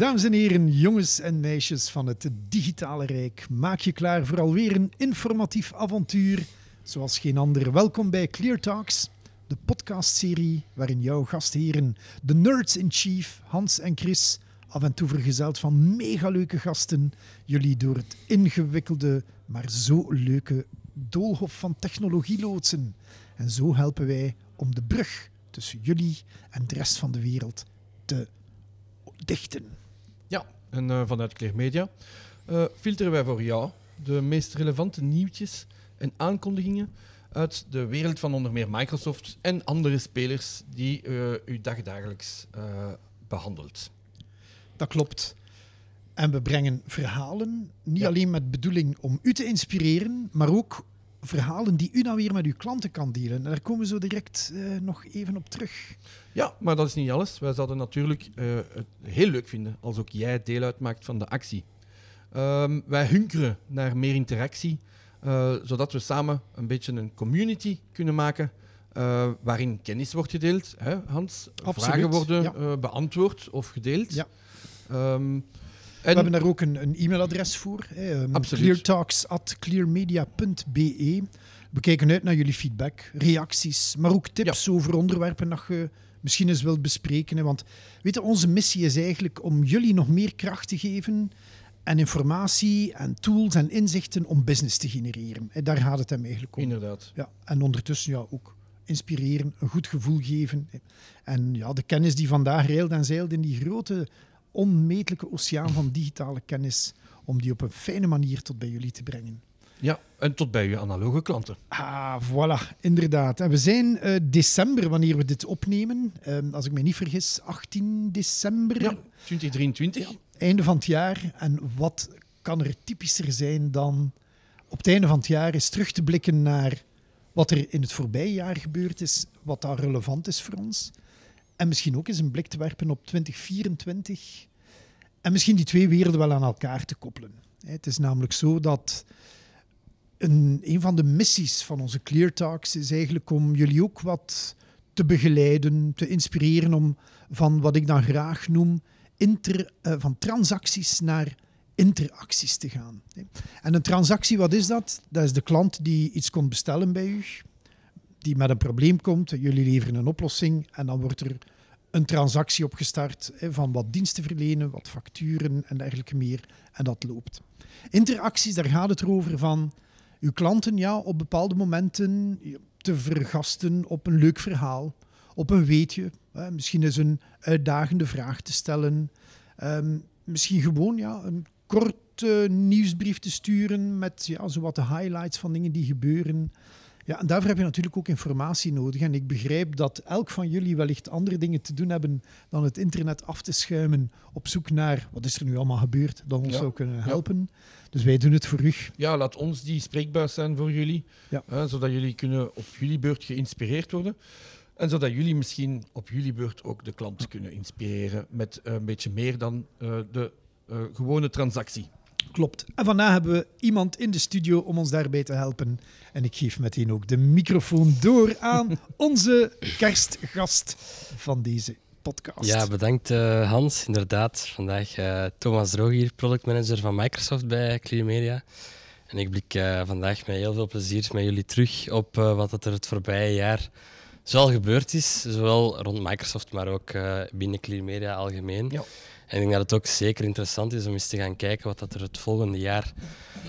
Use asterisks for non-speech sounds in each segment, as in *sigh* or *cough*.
Dames en heren, jongens en meisjes van het digitale rijk, maak je klaar voor alweer een informatief avontuur. Zoals geen ander. Welkom bij Clear Talks, de podcastserie waarin jouw gastheren, de nerds in chief, Hans en Chris, af en toe vergezeld van mega leuke gasten, jullie door het ingewikkelde, maar zo leuke doolhof van technologie loodsen. En zo helpen wij om de brug tussen jullie en de rest van de wereld te dichten. En uh, vanuit Clear Media uh, filteren wij voor jou de meest relevante nieuwtjes en aankondigingen uit de wereld van onder meer Microsoft en andere spelers die uh, u dagdagelijks behandelt. Dat klopt. En we brengen verhalen, niet ja. alleen met bedoeling om u te inspireren, maar ook verhalen die u dan weer met uw klanten kan delen. En daar komen we zo direct uh, nog even op terug. Ja, maar dat is niet alles. Wij zouden natuurlijk uh, het heel leuk vinden als ook jij deel uitmaakt van de actie. Um, wij hunkeren naar meer interactie, uh, zodat we samen een beetje een community kunnen maken. waarin kennis wordt gedeeld, hè, Hans? Absoluut, Vragen worden ja. beantwoord of gedeeld. Ja. Um, we hebben daar ook een, een e-mailadres voor. Um, cleartalks.clearmedia.be. We kijken uit naar jullie feedback, reacties, maar ook tips ja. over onderwerpen dat je misschien eens wilt bespreken. Hè. Want weet je, onze missie is eigenlijk om jullie nog meer kracht te geven en informatie en tools en inzichten om business te genereren. En daar gaat het hem eigenlijk om. Inderdaad. Ja, en ondertussen ja, ook inspireren, een goed gevoel geven. En ja, de kennis die vandaag reilt en zeilt in die grote onmetelijke oceaan van digitale kennis, om die op een fijne manier tot bij jullie te brengen. Ja, en tot bij je analoge klanten. Ah, voilà, inderdaad. En we zijn uh, december wanneer we dit opnemen. Uh, als ik me niet vergis, 18 december. Ja, 2023. Ja, einde van het jaar. En wat kan er typischer zijn dan op het einde van het jaar is terug te blikken naar wat er in het voorbije jaar gebeurd is, wat daar relevant is voor ons. En misschien ook eens een blik te werpen op 2024. En misschien die twee werelden wel aan elkaar te koppelen. Het is namelijk zo dat een, een van de missies van onze Clear Talks is eigenlijk om jullie ook wat te begeleiden, te inspireren om van wat ik dan graag noem inter, uh, van transacties naar interacties te gaan. En een transactie, wat is dat? Dat is de klant die iets komt bestellen bij u die met een probleem komt. Jullie leveren een oplossing en dan wordt er een transactie opgestart van wat diensten verlenen, wat facturen en dergelijke meer. En dat loopt. Interacties, daar gaat het erover van uw klanten ja, op bepaalde momenten te vergasten op een leuk verhaal, op een weetje. Misschien eens een uitdagende vraag te stellen. Um, misschien gewoon ja, een korte nieuwsbrief te sturen met ja, zowat de highlights van dingen die gebeuren. Ja, en daarvoor heb je natuurlijk ook informatie nodig. En ik begrijp dat elk van jullie wellicht andere dingen te doen hebben dan het internet af te schuimen op zoek naar wat is er nu allemaal gebeurd dat ons Ja. zou kunnen helpen. Dus wij doen het voor u. Ja, laat ons die spreekbuis zijn voor jullie, Ja. hè, zodat jullie kunnen op jullie beurt geïnspireerd worden. En zodat jullie misschien op jullie beurt ook de klant kunnen inspireren met eh, een beetje meer dan eh, de eh, gewone transactie. Klopt. En vandaag hebben we iemand in de studio om ons daarbij te helpen. En ik geef meteen ook de microfoon door aan *laughs* onze kerstgast van deze podcast. Ja, bedankt eh, Hans. Inderdaad, vandaag eh, Thomas Droog hier, productmanager van Microsoft bij Clear Media. En ik blik eh, vandaag met heel veel plezier met jullie terug op eh, wat er het voorbije jaar zoal gebeurd is. Zowel rond Microsoft, maar ook eh, binnen Clear Media algemeen. Ja. En ik denk dat het ook zeker interessant is om eens te gaan kijken wat dat er het volgende jaar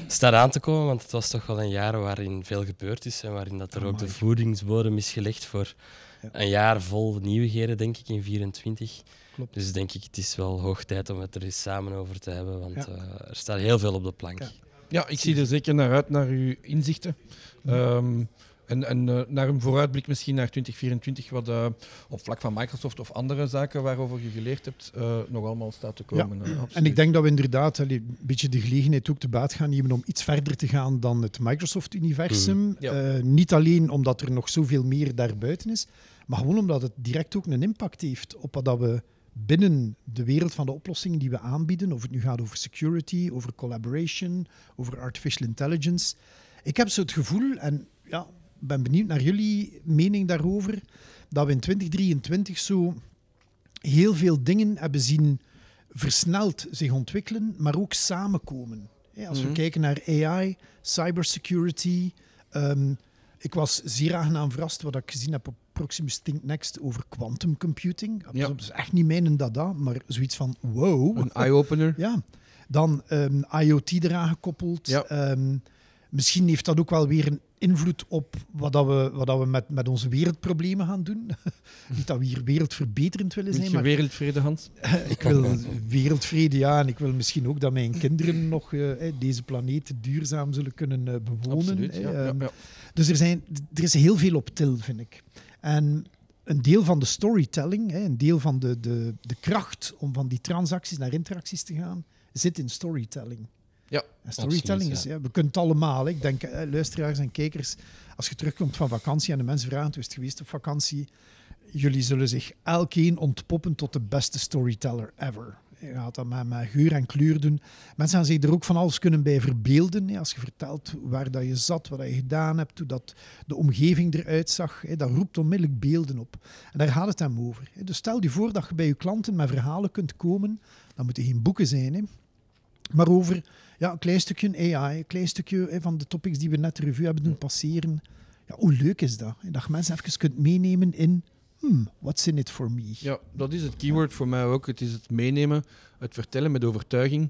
staat aan te komen. Want het was toch wel een jaar waarin veel gebeurd is en waarin dat er ook de voedingsbodem is gelegd voor Ja. een jaar vol nieuwigheden, denk ik, in 24. Klopt. Dus denk ik, het is wel hoog tijd om het er eens samen over te hebben, want Ja. eh, er staat heel veel op de plank. Ja. Ja, ik zie er zeker naar uit, naar uw inzichten. Ehm, en en eh, naar een vooruitblik misschien naar 2024, wat eh, op vlak van Microsoft of andere zaken waarover je geleerd hebt, eh, nog allemaal staat te komen. eh, En ik denk dat we inderdaad allee, een beetje de gelegenheid ook te baat gaan nemen om iets verder te gaan dan het Microsoft-universum. Mm, ja. Eh, niet alleen omdat er nog zoveel meer daarbuiten is, maar gewoon omdat het direct ook een impact heeft op wat dat we binnen de wereld van de oplossingen die we aanbieden, of het nu gaat over security, over collaboration, over artificial intelligence. Ik heb zo het gevoel, en ja, ben benieuwd naar jullie mening daarover, dat we in 2023 zo heel veel dingen hebben zien versneld zich ontwikkelen, maar ook samenkomen. Als we Mhm. kijken naar AI, cybersecurity. ehm, ik was zeer aangenaam verrast wat ik gezien heb op Proximus Think Next over quantum computing. Ja. Dat is echt niet mijn dada, maar zoiets van wow. Een eye-opener. *laughs* Ja, dan ehm, IoT eraan gekoppeld. Ja. Ehm, misschien heeft dat ook wel weer een invloed op wat, dat we, wat dat we met, met onze wereldproblemen gaan doen. *laughs* Niet dat we hier wereldverbeterend willen zijn, je maar wereldvrede, Hans? *laughs* ik wil wereldvrede, ja. En ik wil misschien ook dat mijn kinderen nog eh, deze planeet duurzaam zullen kunnen eh, bewonen. Absoluut, hè. ja. ja, Ehm, ja. dus er, zijn, er is heel veel op til, vind ik. En een deel van de storytelling, een deel van de, de, de kracht om van die transacties naar interacties te gaan, zit in storytelling. Ja, en storytelling absoluut, is, ja, we kunnen het allemaal. Ik denk, eh, luisteraars en kijkers, als je terugkomt van vakantie en de mensen vragen, hoe is het geweest op vakantie? Jullie zullen zich elkeen ontpoppen tot de beste storyteller ever. Je gaat dat met, met geur en kleur doen. Mensen gaan zich er ook van alles kunnen bij verbeelden. hè. Als je vertelt waar dat je zat, wat dat je gedaan hebt, hoe dat de omgeving eruit zag, hè, dat roept onmiddellijk beelden op. En daar gaat het hem over. hè. Dus stel je voor dat je bij je klanten met verhalen kunt komen. Dat moeten geen boeken zijn, hè. maar over ja, een klein stukje AI, een klein stukje hè, van de topics die we net de revue hebben doen passeren. Ja, hoe leuk is dat? Dat je mensen even kunt meenemen in hmm, what's in it for me? Ja, dat is het keyword voor mij ook. Het is het meenemen, het vertellen met overtuiging.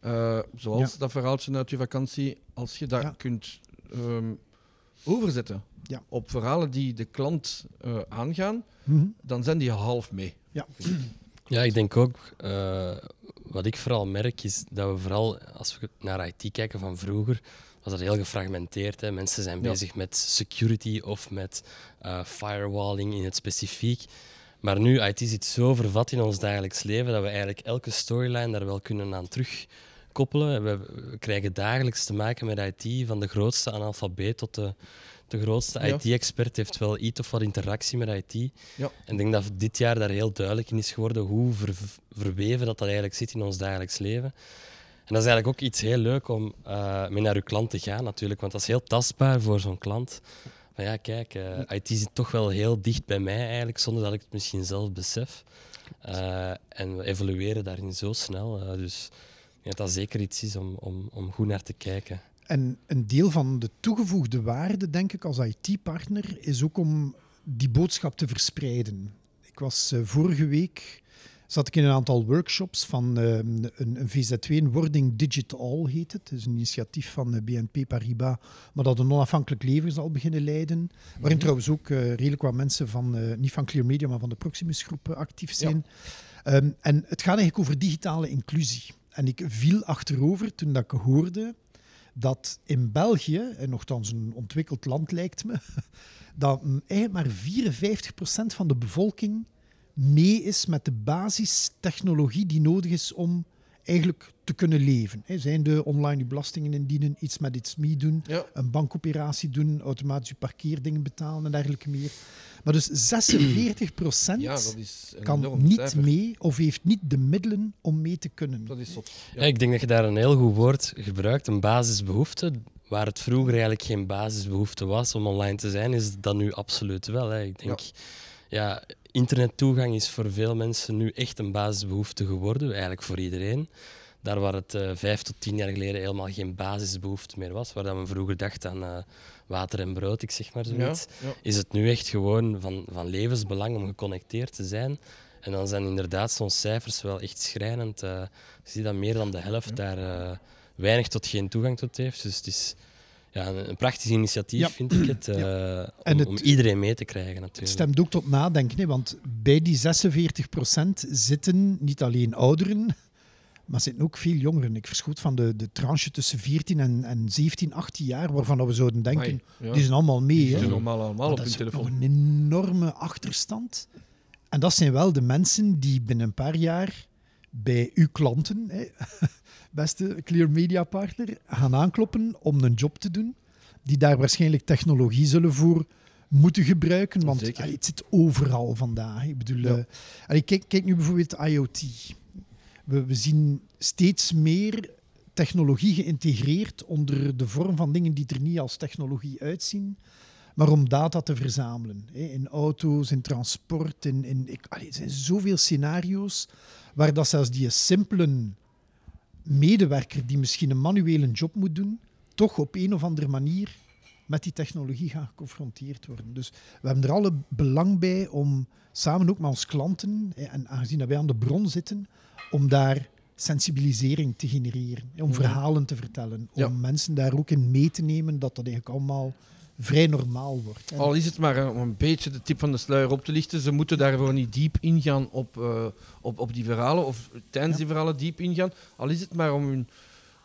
Eh, zoals Ja. dat verhaaltje uit je vakantie. Als je dat Ja. kunt ehm, overzetten Ja. op verhalen die de klant eh, aangaan, Mhm. dan zijn die half mee. Ja. Ja, ik denk ook, eh, wat ik vooral merk, is dat we vooral, als we naar IT kijken van vroeger, was dat heel gefragmenteerd. Hè. Mensen zijn Ja. bezig met security of met eh, firewalling in het specifiek. Maar nu, IT zit zo vervat in ons dagelijks leven dat we eigenlijk elke storyline daar wel kunnen aan terugkoppelen. We, we krijgen dagelijks te maken met IT, van de grootste analfabeet tot de, de grootste Ja. IT-expert heeft wel iets of wat interactie met IT. Ja. En ik denk dat dit jaar daar heel duidelijk in is geworden hoe ver- verweven dat, dat eigenlijk zit in ons dagelijks leven. En dat is eigenlijk ook iets heel leuk om eh, mee naar uw klant te gaan, natuurlijk, want dat is heel tastbaar voor zo'n klant. Van ja, kijk, eh, IT zit toch wel heel dicht bij mij eigenlijk, zonder dat ik het misschien zelf besef. Eh, en we evolueren daarin zo snel. dus dat dat zeker iets is om, om, om goed naar te kijken. En een deel van de toegevoegde waarde, denk ik, als IT-partner, is ook om die boodschap te verspreiden. Ik was eh, vorige week zat ik in een aantal workshops van eh, een, een VZ2, een Wording Digital heet het. Het is een initiatief van eh, BNP Paribas, maar dat een onafhankelijk leven zal beginnen leiden. Waarin trouwens ook redelijk wat mensen van, niet van Clear Media, maar van de Proximus groep actief zijn. Ehm, en het gaat eigenlijk over digitale inclusie. En ik viel achterover toen dat ik hoorde dat in België, en nogthans een ontwikkeld land lijkt me, *laughs* dat eigenlijk maar 54% van de bevolking mee is met de basistechnologie die nodig is om eigenlijk te kunnen leven. Zijn de online belastingen indienen, iets met iets mee doen, Ja. een bankoperatie doen, automatisch je parkeerdingen betalen en dergelijke meer. Maar dus 46% Ja, dat is een kan niet cijfer. mee of heeft niet de middelen om mee te kunnen. Dat is zot. Ja. ik denk dat je daar een heel goed woord gebruikt, een basisbehoefte. Waar het vroeger eigenlijk geen basisbehoefte was om online te zijn, is dat nu absoluut wel. Hè. Ik denk, ja. internettoegang is voor veel mensen nu echt een basisbehoefte geworden, eigenlijk voor iedereen. Daar waar het eh, vijf tot tien jaar geleden helemaal geen basisbehoefte meer was, waar dat men vroeger dacht aan eh, water en brood, ik zeg maar zoiets, ja. is het nu echt gewoon van, van levensbelang om geconnecteerd te zijn. En dan zijn inderdaad zo'n cijfers wel echt schrijnend. eh je ziet dat meer dan de helft daar eh, weinig tot geen toegang tot heeft. Dus het is ja, een, prachtig initiatief, Ja. vind ik het. eh, om, het- om iedereen mee te krijgen, Het natuurlijk. stemt ook tot nadenken, hè, want bij die 46% zitten niet alleen ouderen, maar zitten ook veel jongeren. Ik verschoot van de, de tranche tussen 14 en, en 17, 18 jaar, waarvan dat we zouden denken, Amai, ja. die zijn allemaal mee. Die zitten normaal allemaal op dat hun telefoon. een enorme achterstand. En dat zijn wel de mensen die binnen een paar jaar bij uw klanten, hè, *laughs* beste Clear Media partner, gaan aankloppen om een job te doen. Die daar waarschijnlijk technologie zullen voor moeten gebruiken. Want allee, het zit overal vandaag. Ik bedoel, Ja. eh, allee, kijk, kijk nu bijvoorbeeld IoT. We, zien steeds meer technologie geïntegreerd onder de vorm van dingen die er niet als technologie uitzien. maar om data te verzamelen. In auto's, in transport, in, in, ik, er zijn zoveel scenario's waar dat zelfs die simpele medewerker die misschien een manuele job moet doen, toch op een of andere manier met die technologie gaan geconfronteerd worden. Dus we hebben er alle belang bij om samen ook met onze klanten, en aangezien dat wij aan de bron zitten, om daar sensibilisering te genereren, om Mhm. verhalen te vertellen, om Ja. mensen daar ook in mee te nemen dat dat eigenlijk allemaal vrij normaal wordt. En- Al is het maar eh, om een beetje de tip van de sluier op te lichten, ze moeten daarvoor niet diep ingaan op, eh, op, op die verhalen of tijdens Ja. die verhalen diep ingaan. Al is het maar om hun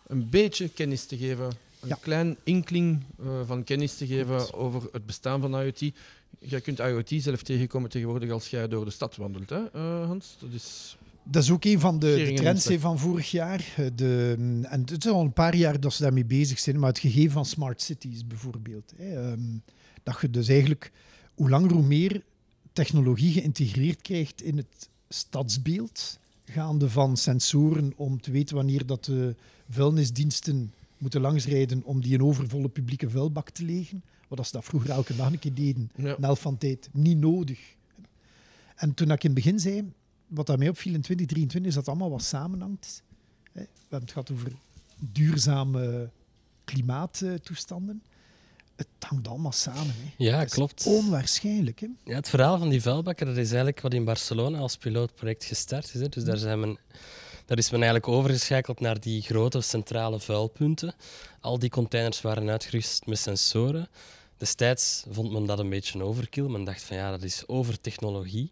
een beetje kennis te geven, een klein inkling eh, van kennis te geven over het bestaan van IoT. Jij kunt IoT zelf tegenkomen tegenwoordig als jij door de stad wandelt, hè, Hans? Dat is... Dat is ook een van de, de trends van vorig jaar. Eh, De, en het is al een paar jaar dat ze daarmee bezig zijn, maar het gegeven van smart cities bijvoorbeeld. Ehm, dat je dus eigenlijk hoe langer hoe meer technologie geïntegreerd krijgt in het stadsbeeld, gaande van sensoren om te weten wanneer dat de vuilnisdiensten moeten langsrijden om die een overvolle publieke vuilbak te legen. Wat als ze dat vroeger elke dag een keer deden, Ja. een van tijd, niet nodig. En toen ik in het begin zei, wat dat mij opviel in 2023, is dat allemaal wat samenhangt. We hebben het gehad over duurzame klimaattoestanden. Het hangt allemaal samen. Hè. Ja, is klopt. Onwaarschijnlijk. Hè. Ja, het verhaal van die vuilbakken, dat is eigenlijk wat in Barcelona als pilootproject gestart is. Hè. Dus daar, zijn men, daar is men eigenlijk overgeschakeld naar die grote centrale vuilpunten. Al die containers waren uitgerust met sensoren. Destijds vond men dat een beetje overkill. Men dacht van ja, dat is overtechnologie.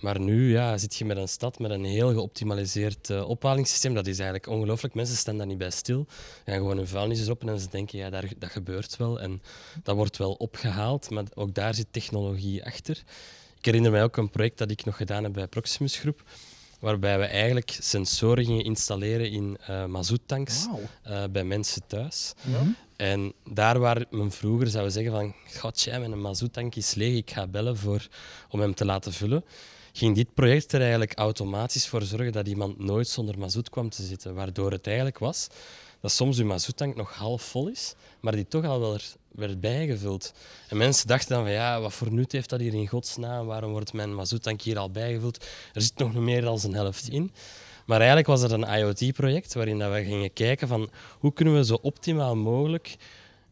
Maar nu ja, zit je met een stad met een heel geoptimaliseerd eh, ophalingssysteem. Dat is eigenlijk ongelooflijk. Mensen staan daar niet bij stil. Ze gaan gewoon hun vuilnis op en ze denken, ja, daar, dat gebeurt wel. En dat wordt wel opgehaald, maar ook daar zit technologie achter. Ik herinner mij ook een project dat ik nog gedaan heb bij Proximus Groep, waarbij we eigenlijk sensoren gingen installeren in eh, bij mensen thuis. Ja. En daar waar men vroeger zou zeggen van, god, jij, mijn mazoettank is leeg, ik ga bellen voor, om hem te laten vullen, ging dit project er eigenlijk automatisch voor zorgen dat iemand nooit zonder mazoet kwam te zitten. Waardoor het eigenlijk was dat soms uw mazoettank nog half vol is, maar die toch al wel er- werd bijgevuld. En mensen dachten dan van, ja, wat voor nut heeft dat hier in godsnaam? Waarom wordt mijn mazoettank hier al bijgevuld? Er zit nog meer dan een helft in. Maar eigenlijk was het een IoT-project waarin dat we gingen kijken van hoe kunnen we zo optimaal mogelijk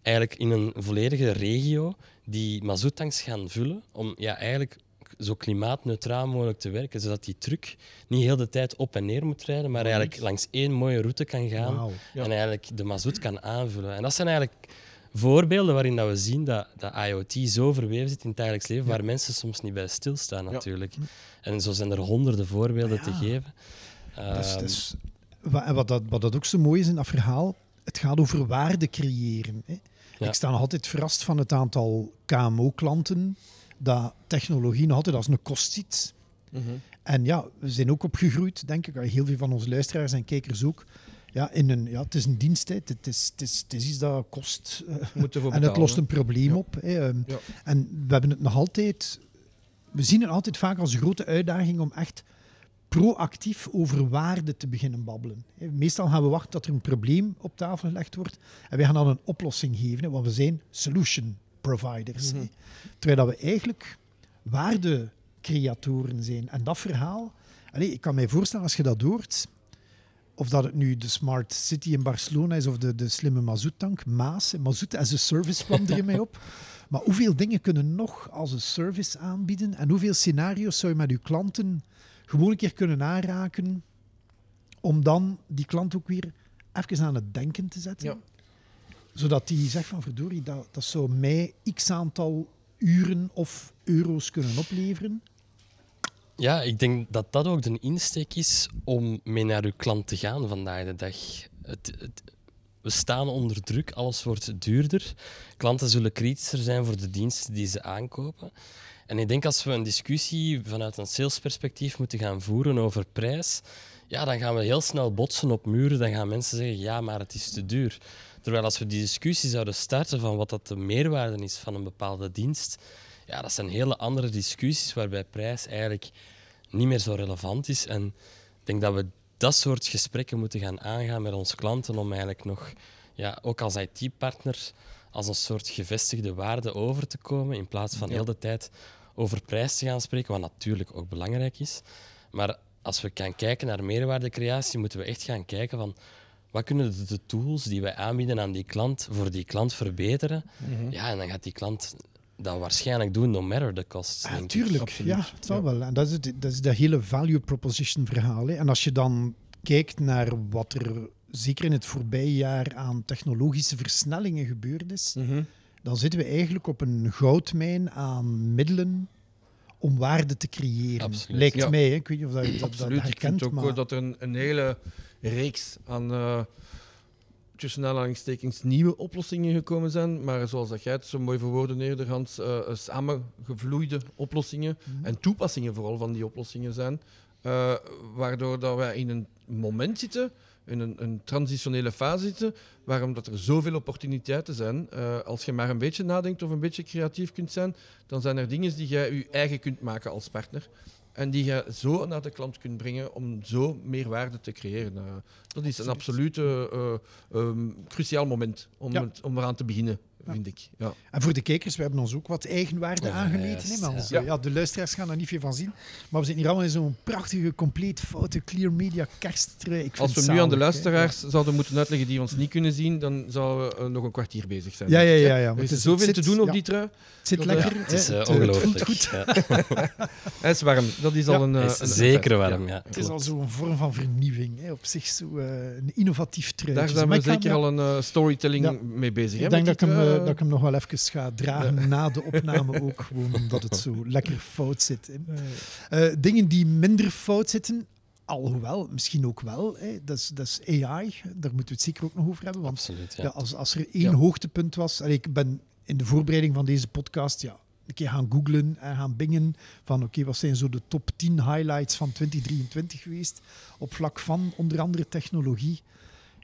eigenlijk in een volledige regio die mazoettanks gaan vullen om ja, eigenlijk zo klimaatneutraal mogelijk te werken, zodat die truck niet heel de tijd op en neer moet rijden, maar eigenlijk langs één mooie route kan gaan. Ja. en eigenlijk de mazoet kan aanvullen. En dat zijn eigenlijk voorbeelden waarin dat we zien dat, dat IoT zo verweven zit in het dagelijks leven, waar mensen soms niet bij stilstaan natuurlijk. En zo zijn er honderden voorbeelden te geven. Dus, Ehm, dus, wat, dat, wat dat ook zo mooi is in dat verhaal, het gaat over waarde creëren. Hè. Ja. Ik sta nog altijd verrast van het aantal KMO-klanten dat technologie nog altijd als een kost ziet. Mhm. En ja, we zijn ook opgegroeid, denk ik, heel veel van onze luisteraars en kijkers ook. Ja, in een, ja, het is een dienst, hè. Het, is, het, is, het is iets dat kost. eh, We moeten ervoor en het betalen, lost een probleem Ja. op. Hè. Ehm, Ja. En we hebben het nog altijd... We zien het altijd vaak als een grote uitdaging om echt proactief over waarde te beginnen babbelen. Meestal gaan we wachten tot er een probleem op tafel gelegd wordt en wij gaan dan een oplossing geven, want we zijn solution providers. hè. Terwijl dat we eigenlijk waardecreatoren zijn. En dat verhaal, allee, ik kan mij voorstellen als je dat hoort, of dat het nu de Smart City in Barcelona is of de, de slimme mazoettank, Maas, hè, mazoet as a service kwam er mij op. *laughs* Maar hoeveel dingen kunnen nog als een service aanbieden en hoeveel scenario's zou je met je klanten gewoon een keer kunnen aanraken om dan die klant ook weer even aan het denken te zetten? Ja. Zodat die zegt van verdorie, dat, dat zou mij x aantal uren of euro's kunnen opleveren. Ja, ik denk dat dat ook de insteek is om mee naar uw klant te gaan vandaag de dag. Het, het- we staan onder druk, alles wordt duurder. Klanten zullen kritischer zijn voor de diensten die ze aankopen. En ik denk als we een discussie vanuit een salesperspectief moeten gaan voeren over prijs, ja, dan gaan we heel snel botsen op muren. Dan gaan mensen zeggen, ja, maar het is te duur. Terwijl als we die discussie zouden starten van wat dat de meerwaarde is van een bepaalde dienst, ja, dat zijn hele andere discussies waarbij prijs eigenlijk niet meer zo relevant is. En ik denk dat we dat soort gesprekken moeten gaan aangaan met onze klanten om eigenlijk nog, ja, ook als IT-partner, als een soort gevestigde waarde over te komen, in plaats van Ja. heel de tijd over prijs te gaan spreken, wat natuurlijk ook belangrijk is. Maar als we gaan kijken naar meerwaardecreatie, moeten we echt gaan kijken van wat kunnen de, de tools die wij aanbieden aan die klant voor die klant verbeteren. Mhm. Ja, en dan gaat die klant dat waarschijnlijk doen, no matter the cost. Ja, denk ik. tuurlijk. Absoluut. Ja, het zal Ja. wel. En dat is, het, dat is dat hele value proposition verhaal. Hè. En als je dan kijkt naar wat er zeker in het voorbije jaar aan technologische versnellingen gebeurd is, Mhm. dan zitten we eigenlijk op een goudmijn aan middelen om waarde te creëren. Absoluut. Lijkt Ja. mij. Hè. Ik weet niet of dat, dat, dat Absoluut. Ik herkent. vind ook maar... dat er een, een hele reeks aan eh, tussen aanhalingstekens nieuwe oplossingen gekomen zijn. Maar zoals dat jij het zo mooi verwoordde eerder, Hans, eh, samengevloeide oplossingen Mhm. en toepassingen vooral van die oplossingen zijn. eh, waardoor dat wij in een moment zitten, in een, een transitionele fase zitten, waarom dat er zoveel opportuniteiten zijn. Eh, als je maar een beetje nadenkt of een beetje creatief kunt zijn, dan zijn er dingen die jij je eigen kunt maken als partner. En die je zo naar de klant kunt brengen om zo meer waarde te creëren. Eh, dat is een Absoluut. absolute eh, ehm, cruciaal moment om, Ja. het, om eraan te beginnen. Vind ik. Ja. En voor de kijkers, we hebben ons ook wat eigenwaarde Ja, aangemeten. juist, hè, maar ja. onze- Ja. ja, de luisteraars gaan er niet veel van zien. Maar we zitten hier allemaal in zo'n prachtige, compleet foute Clear Media kersttrui. Ik vind Als we het nu aan de hè. luisteraars zouden moeten uitleggen die ons niet kunnen zien, dan zouden we eh, nog een kwartier bezig zijn. Ja, ja, ja. ja, Er is het zoveel het te doen op ja, die trui. Het zit lekker. Ja, het is eh, het, het ongelooflijk. voelt goed. Ja. *laughs* Hij is warm, dat is Ja, al een, eh, is een- een zeker warm, ja. Het is al zo'n vorm van vernieuwing. Hè. Op zich zo, eh, een innovatief trui. Daar zijn we zeker al een storytelling mee bezig. hè, Ik denk dat ik, hem, eh, dat ik hem nog wel even ga dragen na de opname *laughs* ook. Gewoon omdat het zo lekker fout zit. Hè. Eh, dingen die minder fout zitten, alhoewel, misschien ook wel. Hè. Dat, is, dat is AI. Daar moeten we het zeker ook nog over hebben. Want Absoluut, ja. ja. als, als er één Ja. hoogtepunt was... Allee, ik ben in de voorbereiding van deze podcast ja, een keer gaan googlen en gaan bingen van oké, wat zijn zo de top 10 highlights van 2023 geweest op vlak van onder andere technologie.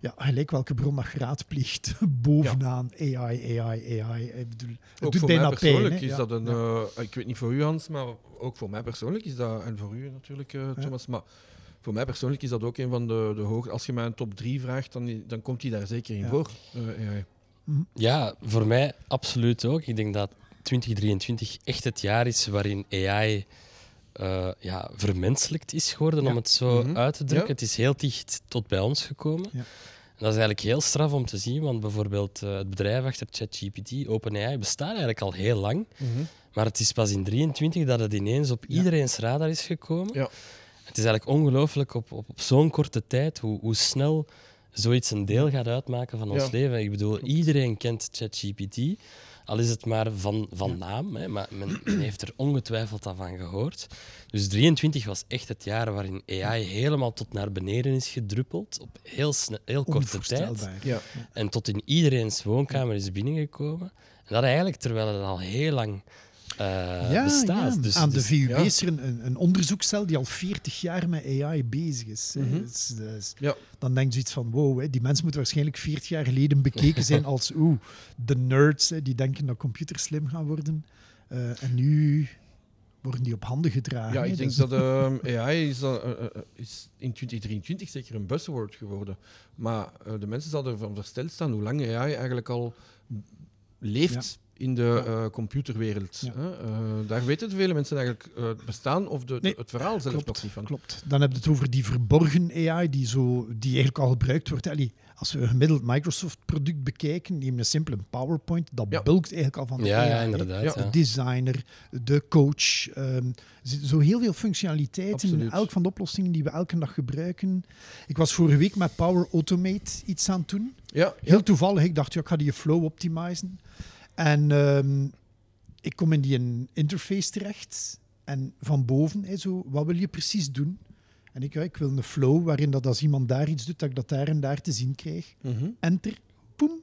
Ja, gelijk welke bron dat je raadpleegt. *laughs* Bovenaan AI, AI, AI. Ik bedoel, het Ook doet voor mij persoonlijk pijn. is Ja, dat een... ja. eh, ik weet niet voor u, Hans, maar ook voor mij persoonlijk is dat... En voor u natuurlijk, eh, Thomas. Maar voor mij persoonlijk is dat ook een van de, de hoog... Als je mij een top 3 vraagt, dan, dan komt hij daar zeker in Ja. voor. Eh, AI. Ja, voor mij absoluut ook. Ik denk dat 2023 echt het jaar is waarin AI eh, ja, vermenselijkt is geworden, Ja. om het zo Mhm. uit te drukken. Ja. Het is heel dicht tot bij ons gekomen. Ja. En dat is eigenlijk heel straf om te zien, want bijvoorbeeld eh, het bedrijf achter ChatGPT, OpenAI, bestaat eigenlijk al heel lang. Maar het is pas in 23 dat het ineens op iedereen's radar is gekomen. Ja. Het is eigenlijk ongelooflijk op, op, op zo'n korte tijd hoe, hoe snel zoiets een deel gaat uitmaken van ons leven. Ik bedoel, iedereen kent ChatGPT, al is het maar van, van naam, hè, maar men, men heeft er ongetwijfeld al van gehoord. Dus 23 was echt het jaar waarin AI helemaal tot naar beneden is gedruppeld, op heel, snel, heel korte tijd. Ja. En tot in iedereen's woonkamer is binnengekomen. En dat eigenlijk terwijl het al heel lang eh, bestaat. ja. Dus, Aan de dus- VUB ja. is er een, een, onderzoekscel die al 40 jaar met AI bezig is. Mhm. Is- is- Ja. Dan denk je iets van, wow, hè, die mensen moeten waarschijnlijk 40 jaar geleden bekeken zijn als *laughs* oeh, de nerds hè, die denken dat computers slim gaan worden. Eh, en nu worden die op handen gedragen. Ja, ik denk Dus- dat *laughs* ehm, AI is, dan, eh, is in 2023 zeker een buzzword geworden. Maar de mensen zouden ervan versteld staan hoe lang AI eigenlijk al leeft in de Ja. eh, computerwereld. Ja. hè. Eh, daar weten vele mensen eigenlijk eh, het bestaan of de, Nee, het verhaal zelf nog Klopt, niet van. klopt. Dan heb je het over die verborgen AI die, zo, die eigenlijk al gebruikt wordt. Allee, als we een gemiddeld Microsoft-product bekijken, neem je simpel een PowerPoint, dat Ja. bulkt eigenlijk al van de ja, AI. ja, inderdaad. De designer, de coach. zitten zo heel veel functionaliteiten in Absoluut. elk van de oplossingen die we elke dag gebruiken. Ik was vorige week met Power Automate iets aan het doen. Ja, Heel toevallig, ik dacht, ja, ik ga die flow optimizen. En ehm, ik kom in die een interface terecht. En van boven, hè, zo, wat wil je precies doen? En ik, ja, ik wil een flow waarin dat als iemand daar iets doet, dat ik dat daar en daar te zien krijg. Mhm. Enter, poem.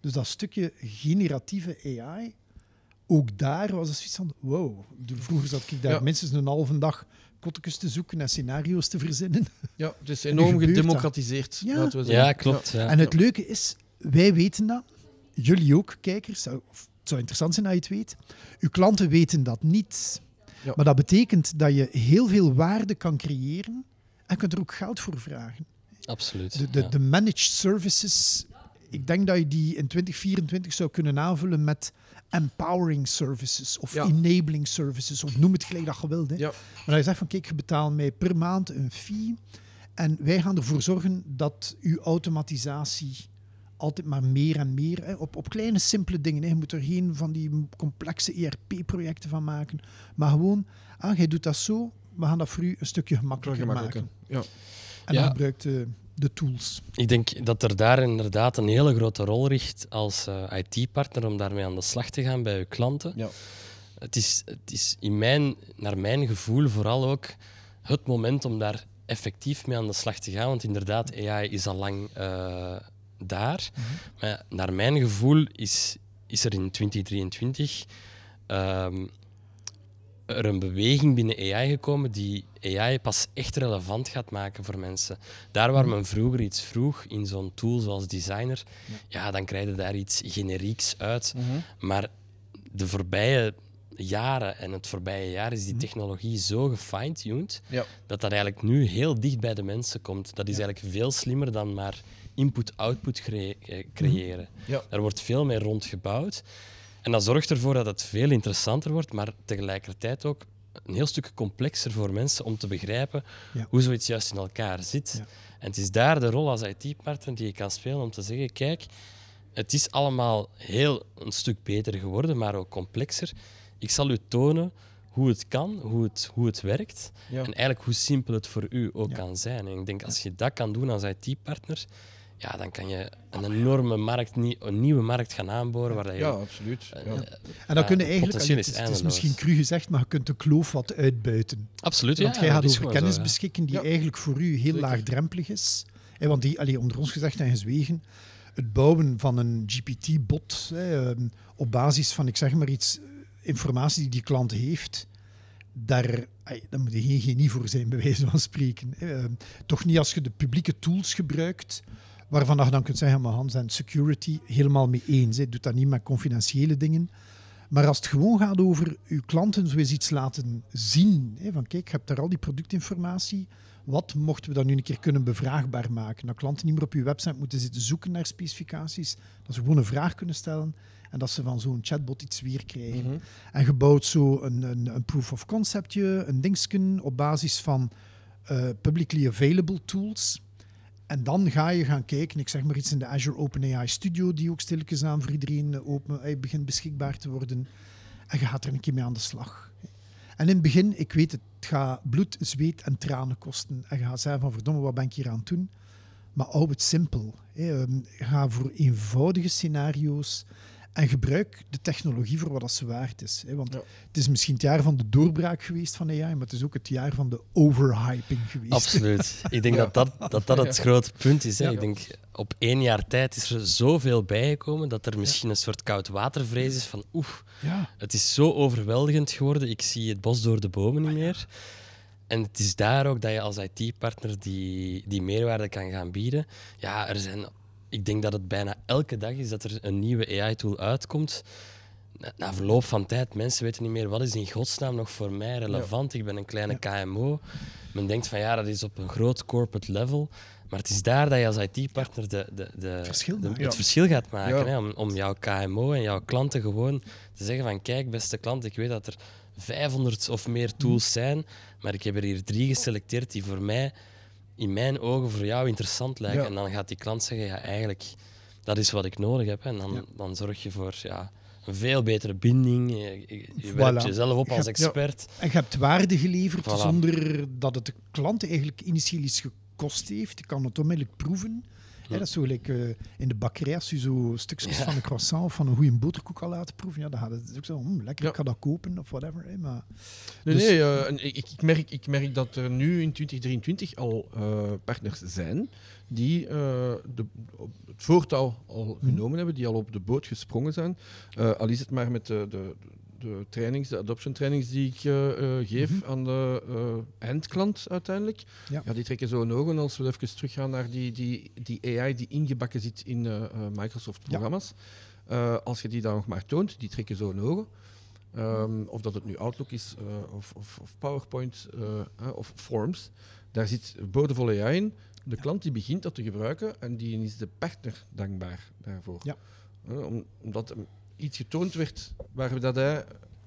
Dus dat stukje generatieve AI, ook daar was het zoiets van, wow. Vroeger zat ik daar Ja. minstens een halve dag kottekes te zoeken en scenario's te verzinnen. *laughs* ja, het is enorm gedemocratiseerd. Ja. Ja, klopt. Ja. En het leuke is, wij weten dat, jullie ook, kijkers, of het zou interessant zijn dat je het weet. Uw klanten weten dat niet. Ja. Maar dat betekent dat je heel veel waarde kan creëren en kunt er ook geld voor vragen. Absoluut. De, de, ja. de managed services ik denk dat je die in 2024 zou kunnen aanvullen met empowering services of Ja. enabling services, of noem het gelijk dat je wilt. Hè. Ja. Maar dat je zegt van kijk, je betaalt mij per maand een fee en wij gaan ervoor zorgen dat uw automatisatie altijd maar meer en meer, hè, op, op kleine simpele dingen. Hè. Je moet er geen van die complexe ERP-projecten van maken, maar gewoon, ah, jij doet dat zo, we gaan dat voor u een stukje gemakkelijker Gemakkelijker. maken. Ja. En Ja. dan gebruikt de, de tools. Ik denk dat er daar inderdaad een hele grote rol ligt als eh, IT-partner om daarmee aan de slag te gaan bij uw klanten. Ja. Het is, het is in mijn, naar mijn gevoel vooral ook het moment om daar effectief mee aan de slag te gaan. Want inderdaad, AI is al lang eh, daar. Maar naar mijn gevoel is, is er in 2023 ehm, er een beweging binnen AI gekomen die AI pas echt relevant gaat maken voor mensen. Daar waar men vroeger iets vroeg in zo'n tool zoals Designer, ja, dan krijg je daar iets generieks uit. Maar de voorbije jaren en het voorbije jaar is die technologie zo gefine-tuned Ja. dat dat eigenlijk nu heel dicht bij de mensen komt. Dat is eigenlijk veel slimmer dan maar input-output eh, creëren. Ja. Daar wordt veel meer rond gebouwd. En dat zorgt ervoor dat het veel interessanter wordt, maar tegelijkertijd ook een heel stuk complexer voor mensen om te begrijpen Ja. hoe zoiets juist in elkaar zit. Ja. En het is daar de rol als IT-partner die je kan spelen om te zeggen: kijk, het is allemaal heel een stuk beter geworden, maar ook complexer. Ik zal u tonen hoe het kan, hoe het, hoe het werkt Ja. en eigenlijk hoe simpel het voor u ook kan zijn. En ik denk als je dat kan doen als IT-partner, ja, dan kan je een enorme markt, een nieuwe markt gaan aanboren waar dat je ja, absoluut. Ja. En dan Ja, kun je eigenlijk, potentieel het is het is misschien cru gezegd, maar je kunt de kloof wat uitbuiten. Absoluut, ja. Want jij gaat over kennis zo, ja. beschikken die Ja. eigenlijk voor u heel Zeker. laagdrempelig is. Hè, want die, allee, onder ons gezegd en gezwegen, het bouwen van een GPT-bot hè, ehm, op basis van, ik zeg maar iets, eh, informatie die die klant heeft, daar, daar moet je geen genie voor zijn, bij wijze van spreken. Ehm, toch niet als je de publieke tools gebruikt, waarvan je dan kunt zeggen, maar Hans en security, helemaal mee eens. Hè. Doet dat niet met confidentiële dingen. Maar als het gewoon gaat over uw klanten zo eens iets laten zien, hè, van kijk, je hebt daar al die productinformatie, wat mochten we dan nu een keer kunnen bevraagbaar maken? Dat klanten niet meer op uw website moeten zitten zoeken naar specificaties, dat ze gewoon een vraag kunnen stellen en dat ze van zo'n chatbot iets weer krijgen. Mhm. En je bouwt zo een, een, een proof of conceptje, een dingsken op basis van eh, publicly available tools. En dan ga je gaan kijken, ik zeg maar iets in de Azure OpenAI Studio, die ook stilletjes aan voor iedereen eh, open, eh, begint beschikbaar te worden. En je gaat er een keer mee aan de slag. En in het begin, ik weet het, het gaat bloed, zweet en tranen kosten. En je gaat zeggen van verdomme, wat ben ik hier aan het doen? Maar hou het simpel. Ehm, Ga voor eenvoudige scenario's en gebruik de technologie voor wat dat ze waard is. hè. Want Ja. het is misschien het jaar van de doorbraak geweest van AI, maar het is ook het jaar van de overhyping geweest. Absoluut. *laughs* Ik denk dat, dat, dat dat het grote punt is. Hè. Ja. Ik denk, op één jaar tijd is er zoveel bijgekomen dat er misschien een soort koudwatervrees is van oef, Ja, het is zo overweldigend geworden, ik zie het bos door de bomen niet meer. En het is daar ook dat je als IT-partner die, die meerwaarde kan gaan bieden. Ja, er zijn, ik denk dat het bijna elke dag is dat er een nieuwe AI-tool uitkomt. Na, na verloop van tijd, mensen weten niet meer wat is in godsnaam nog voor mij relevant. Ik ben een kleine KMO. Men denkt van ja, dat is op een groot corporate level. Maar het is daar dat je als IT-partner de, de, de, Verschil de- maakt. het Ja. verschil gaat maken. Ja. Hè, om, om jouw KMO en jouw klanten gewoon te zeggen van kijk, beste klant, ik weet dat er 500 of meer tools zijn, maar ik heb er hier drie geselecteerd die voor mij, in mijn ogen, voor jou interessant lijken. Ja. En dan gaat die klant zeggen, ja, eigenlijk, dat is wat ik nodig heb. hè. En dan, Ja. dan zorg je voor ja, een veel betere binding. Je, je, Voilà. werpt jezelf op Je als hebt- expert. En je hebt waarde geleverd Voilà. zonder dat het de klant eigenlijk initieel iets gekost heeft. Je kan het onmiddellijk proeven. Hè, dat is zo gelijk eh, in de bakkerij, als je zo stukjes Ja. van een croissant of van een goede boterkoek al laten proeven. Ja, dan gaat het ook zo, hm, lekker, Ja. ik ga dat kopen of whatever. Hè, maar, Nee, Dus- nee eh, ik, ik, merk, ik merk dat er nu in 2023 al eh, partners zijn die de, het voortouw al genomen hebben, die al op de boot gesprongen zijn. Al is het maar met de, de, de trainings, de adoption trainings die ik eh, eh, geef Mhm. aan de eh, eindklant uiteindelijk. Ja. Ja. die trekken zo hun ogen als we even teruggaan naar die, die, die AI die ingebakken zit in Microsoft-programma's. Als je die dan nog maar toont, die trekken zo hun ogen. Ehm, of dat het nu Outlook is, of, of, of PowerPoint, of Forms. Daar zit boordevol AI in. De klant die begint dat te gebruiken en die is de partner dankbaar daarvoor. Ja. Om, omdat iets getoond werd waar we dat hij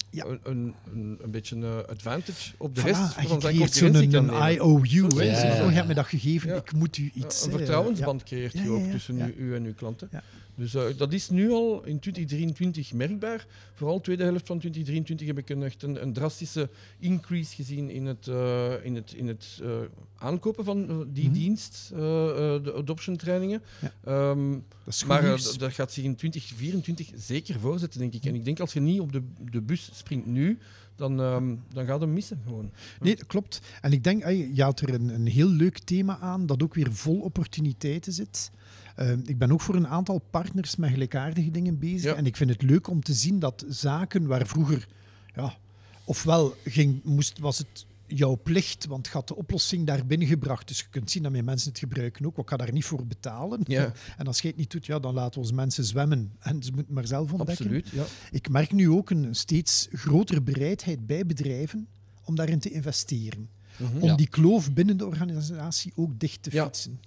Ja. een, een, een, een beetje een advantage op de Voilà, rest van zijn concurrentie kan een nemen. IOU. Hè. Ja, Zo, je hebt me dat gegeven, Ja. ik moet u Ja, iets... een eh, vertrouwensband creëert je ja, ook ja, tussen ja. U, u en uw klanten. Dus eh, dat is nu al in 2023 merkbaar. Vooral de tweede helft van 2023 heb ik een, echt een, een drastische increase gezien in het, eh, in het, in het eh, aankopen van die Mhm. dienst, de adoption trainingen. Ja. Ehm, Dat maar dat gaat zich in 2024 zeker voorzetten, denk ik. En ik denk als je niet op de, de bus springt nu, dan, ehm, dan gaat hem missen gewoon. Nee, dat klopt. En ik denk, je haalt er een, een heel leuk thema aan dat ook weer vol opportuniteiten zit. Eh, ik ben ook voor een aantal partners met gelijkaardige dingen bezig. Ja. En ik vind het leuk om te zien dat zaken waar vroeger, ja, ofwel ging, moest, was het jouw plicht, want je had de oplossing daar binnengebracht. Dus je kunt zien dat mijn mensen het gebruiken ook. Ik ga daar niet voor betalen. Ja. *laughs* En als je het niet doet, ja, dan laten we onze mensen zwemmen. En ze moeten maar zelf ontdekken. Absoluut. Ja. Ik merk nu ook een steeds grotere bereidheid bij bedrijven om daarin te investeren. Mhm. Om Ja. die kloof binnen de organisatie ook dicht te Ja. fietsen.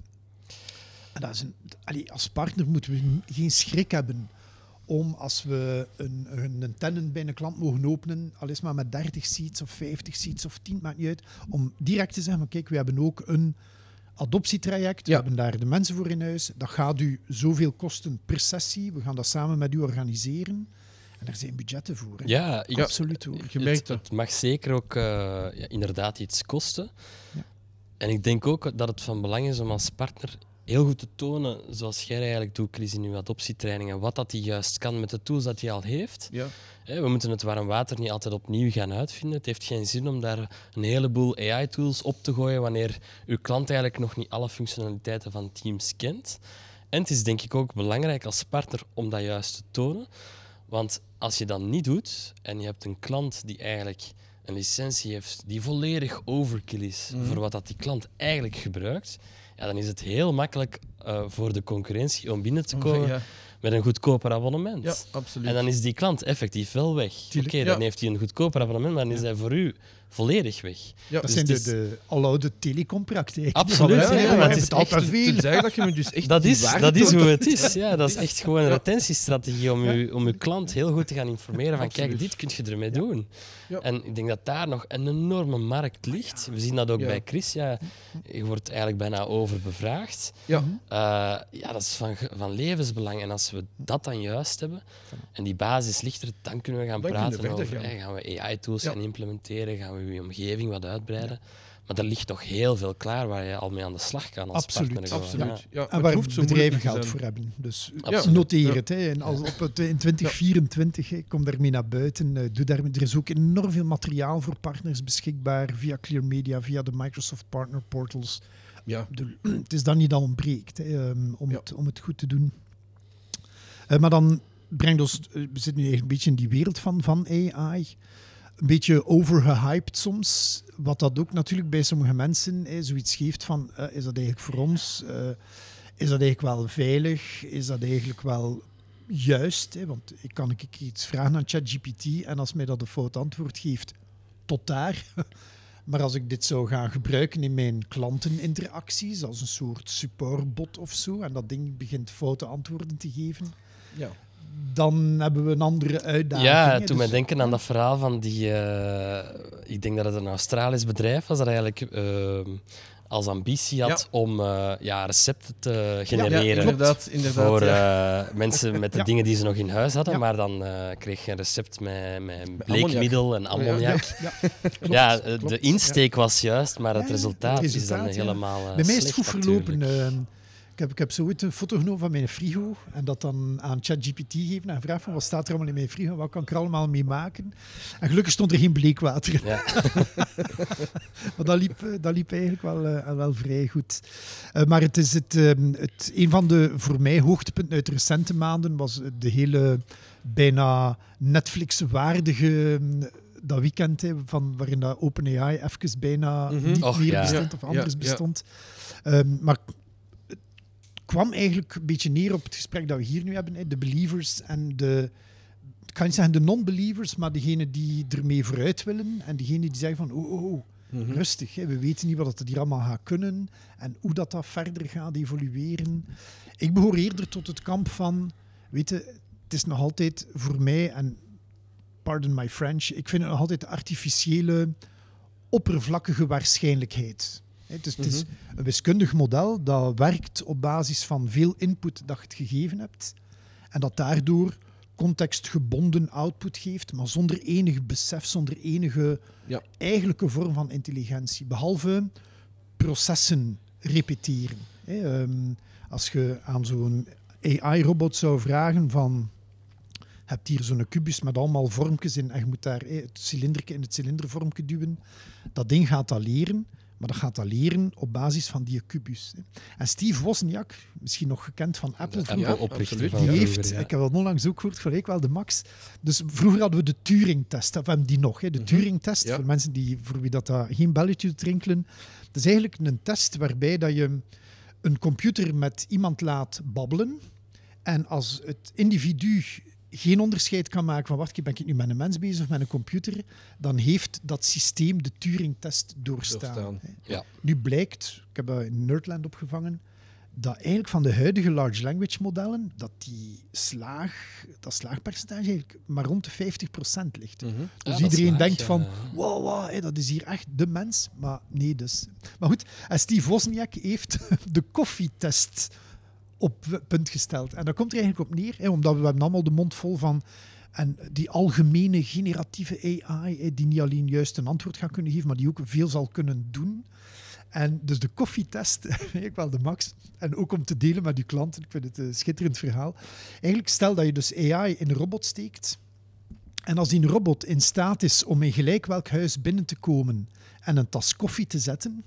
En dat is een, allee, als partner moeten we geen schrik hebben om als we een, een, een tenant bij een klant mogen openen, al is maar met 30 seats of 50 seats of 10, maakt niet uit, om direct te zeggen, van, kijk, we hebben ook een adoptietraject, we hebben daar de mensen voor in huis, dat gaat u zoveel kosten per sessie, we gaan dat samen met u organiseren. En daar zijn budgetten voor. hè. Ja, ik, Absoluut hoor. Je merkt het, dat. het mag zeker ook eh, ja, inderdaad iets kosten. Ja. En ik denk ook dat het van belang is om als partner heel goed te tonen, zoals jij eigenlijk doet, Chris, in uw adoptietrainingen, wat dat hij juist kan met de tools dat hij al heeft. Ja. We moeten het warm water niet altijd opnieuw gaan uitvinden. Het heeft geen zin om daar een heleboel AI-tools op te gooien wanneer uw klant eigenlijk nog niet alle functionaliteiten van Teams kent. En het is denk ik ook belangrijk als partner om dat juist te tonen. Want als je dat niet doet en je hebt een klant die eigenlijk een licentie heeft die volledig overkill is Mhm. voor wat dat die klant eigenlijk gebruikt, ja, dan is het heel makkelijk eh, voor de concurrentie om binnen te komen Ja. met een goedkoper abonnement. ja, absoluut. En dan is die klant effectief wel weg. Oké, dan heeft hij een goedkoper abonnement, maar dan is hij voor u volledig weg. ja. Dat Dus zijn het de, de aloude telecompraten. Absoluut, Ja, ja, ja, ja, we maar het is altijd echt- veel. Dat je me dus echt Dat is, dat is hoe het is. *laughs* Ja, dat is echt gewoon een retentiestrategie om, u, om uw klant heel goed te gaan informeren van kijk, dit kun je ermee doen. Ja. En ik denk dat daar nog een enorme markt ligt. We zien dat ook Ja. bij Chris. Ja, je wordt eigenlijk bijna overbevraagd. Ja. Eh, ja, dat is van, van levensbelang. En als we dat dan juist hebben en die basis ligt er, dan kunnen we gaan Dan kunnen we praten over gaan. gaan we AI-tools Ja. gaan implementeren, gaan we je omgeving wat uitbreiden. Maar er ligt nog heel veel klaar waar je al mee aan de slag kan als Absoluut, partner. Absoluut. ja. Ja. En het waar bedrijven geld voor hebben. Dus Absoluut. noteer Ja. het. Hè. En als op het, in 2024, hè, kom daarmee naar buiten. eh, doe daar, er is ook enorm veel materiaal voor partners beschikbaar via Clear Media, via de Microsoft Partner Portals. Ja. *clears throat* Het is dan niet dat ontbreekt hè, ehm, om, Ja. het, om het goed te doen. Eh, maar dan brengt ons, eh, we zitten nu een beetje in die wereld van, van AI. Een beetje overgehyped soms. Wat dat ook natuurlijk bij sommige mensen hè, zoiets geeft van, eh, is dat eigenlijk voor ons? Eh, is dat eigenlijk wel veilig? Is dat eigenlijk wel juist? Hè? Want ik kan ik iets vragen aan ChatGPT en als mij dat een fout antwoord geeft, tot daar. *laughs* Maar als ik dit zou gaan gebruiken in mijn klanteninteracties, als een soort supportbot of zo, en dat ding begint foute antwoorden te geven, Ja. Dan hebben we een andere uitdaging. Ja, toen mij Dus- denken aan dat verhaal van die... eh, ik denk dat het een Australisch bedrijf was dat eigenlijk eh, als ambitie had om eh, ja, recepten te Ja, genereren. inderdaad. inderdaad voor ja. eh, mensen met de Ja. dingen die ze nog in huis hadden, Ja. maar dan eh, kreeg je een recept met, met bleekmiddel en ammoniak. Ja, *laughs* Ja, klopt, klopt. de insteek was juist, maar het Ja, resultaat, het is dan ja. helemaal eh, het slecht goed verlopen. Ehm, ik, heb, ik heb zo ooit een foto genomen van mijn frigo en dat dan aan ChatGPT geven en vraag van wat staat er allemaal in mijn frigo, wat kan ik er allemaal mee maken. En gelukkig stond er geen bleekwater in. Ja. *laughs* Maar dat liep, dat liep eigenlijk wel, eh, wel vrij goed. Eh, maar het is het, ehm, het, een van de voor mij hoogtepunten uit de recente maanden was de hele bijna Netflix-waardige mm, dat weekend hè, van, waarin dat OpenAI even bijna Mhm. niet Och, meer ja. bestond of anders ja, ja. bestond. Ehm, maar kwam eigenlijk een beetje neer op het gesprek dat we hier nu hebben. De believers en de, ik kan niet zeggen de non-believers, maar degenen die ermee vooruit willen en degenen die zeggen van, oh, oh, oh, Mhm. rustig. Hè. We weten niet wat het hier allemaal gaat kunnen en hoe dat, dat verder gaat evolueren. Ik behoor eerder tot het kamp van, weet je, het is nog altijd voor mij, en pardon my French, ik vind het nog altijd artificiële, oppervlakkige waarschijnlijkheid. Hè, Het is, het is een wiskundig model dat werkt op basis van veel input dat je het gegeven hebt en dat daardoor contextgebonden output geeft, maar zonder enig besef, zonder enige Ja. eigenlijke vorm van intelligentie, behalve processen repeteren. Ehm, als je aan zo'n AI-robot zou vragen van je hebt hier zo'n kubus met allemaal vormpjes in en je moet daar het cilinderke in het cilindervormpje duwen. Dat ding gaat dat leren, maar dat gaat dat leren op basis van die kubus. hè. En Steve Wozniak, misschien nog gekend van Apple, vroeger, van die vroeger, heeft, ja. ik heb dat onlangs ook gehoord, gelijk wel de max. Dus vroeger hadden we de Turing-test, of we hebben die nog, hè, de Turing-test, Ja. voor mensen die, voor wie dat, dat geen belletje doet rinkelen. Dat is eigenlijk een test waarbij dat je een computer met iemand laat babbelen en als het individu geen onderscheid kan maken van wacht, ben ik nu met een mens bezig of met een computer, dan heeft dat systeem de Turing-test doorstaan. Ja. Nu blijkt, ik heb dat in Nerdland opgevangen, dat eigenlijk van de huidige large language modellen, dat die slaag, dat slaagpercentage eigenlijk maar rond de 50% ligt. Mhm. Dus iedereen slaag, denkt ja. van, wow, wow hé, dat is hier echt de mens. Maar nee dus. Maar goed, en Steve Wozniak heeft *laughs* de koffietest op punt gesteld. En dat komt er eigenlijk op neer, hè, omdat we, hebben allemaal de mond vol van en die algemene generatieve AI, hè, die niet alleen juist een antwoord gaat kunnen geven, maar die ook veel zal kunnen doen. En dus de koffietest, *laughs* ik wel de max. En ook om te delen met uw klanten. Ik vind het een schitterend verhaal. Eigenlijk stel dat je dus AI in een robot steekt. En als die robot in staat is om in gelijk welk huis binnen te komen en een tas koffie te zetten,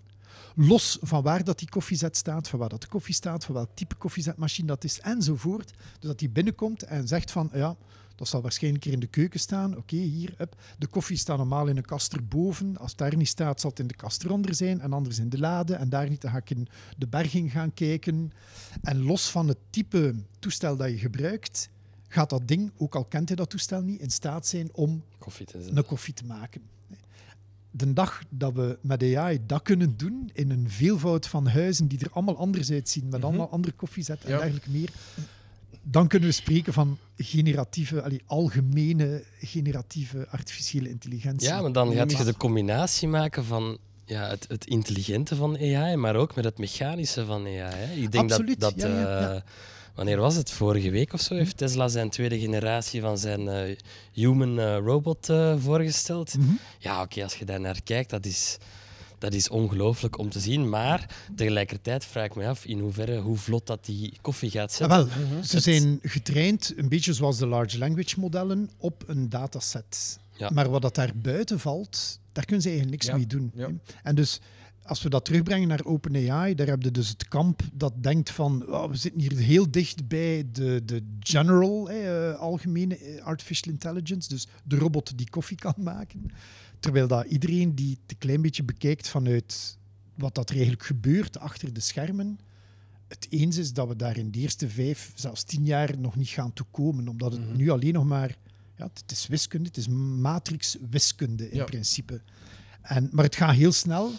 los van waar dat die koffiezet staat, van waar dat de koffie staat, van welk type koffiezetmachine dat is, enzovoort. Dus dat die binnenkomt en zegt van, ja, dat zal waarschijnlijk hier in de keuken staan. Oké, hier, up. de koffie staat normaal in een kast erboven. Als het daar niet staat, zal het in de kast eronder zijn en anders in de lade. En daar niet, dan ga ik in de berging gaan kijken. En los van het type toestel dat je gebruikt, gaat dat ding, ook al kent hij dat toestel niet, in staat zijn om Koffie een koffie te maken. De dag dat we met AI dat kunnen doen, in een veelvoud van huizen die er allemaal anders uitzien, met allemaal andere koffiezetten en Ja. dergelijke meer, dan kunnen we spreken van generatieve, allee, algemene generatieve artificiële intelligentie. Ja, maar dan gaat je de combinatie maken van ja, het, het intelligente van AI, maar ook met het mechanische van AI. Hè. Ik denk Absoluut, dat, dat ja, ja, ja. eh, wanneer was het? Vorige week of zo heeft Tesla zijn tweede generatie van zijn eh, human eh, robot eh, voorgesteld. Mhm. Ja, oké, als je daar naar kijkt, dat is, dat is ongelooflijk om te zien. Maar tegelijkertijd vraag ik me af in hoeverre, hoe vlot dat die koffie gaat Ja, zetten. wel, ze zijn getraind, een beetje zoals de large language modellen, op een dataset. Ja. Maar wat dat daar buiten valt, daar kunnen ze eigenlijk niks Ja, mee doen. En dus als we dat terugbrengen naar OpenAI, daar heb je dus het kamp dat denkt van oh, we zitten hier heel dicht bij de, de general, eh, algemene eh, artificial intelligence, dus de robot die koffie kan maken. Terwijl dat iedereen die het een klein beetje bekijkt vanuit wat dat er eigenlijk gebeurt achter de schermen, het eens is dat we daar in de eerste vijf, zelfs tien jaar nog niet gaan toekomen. Omdat het nu alleen nog maar... Ja, het is wiskunde, het is matrix-wiskunde in Ja. principe. En, maar het gaat heel snel.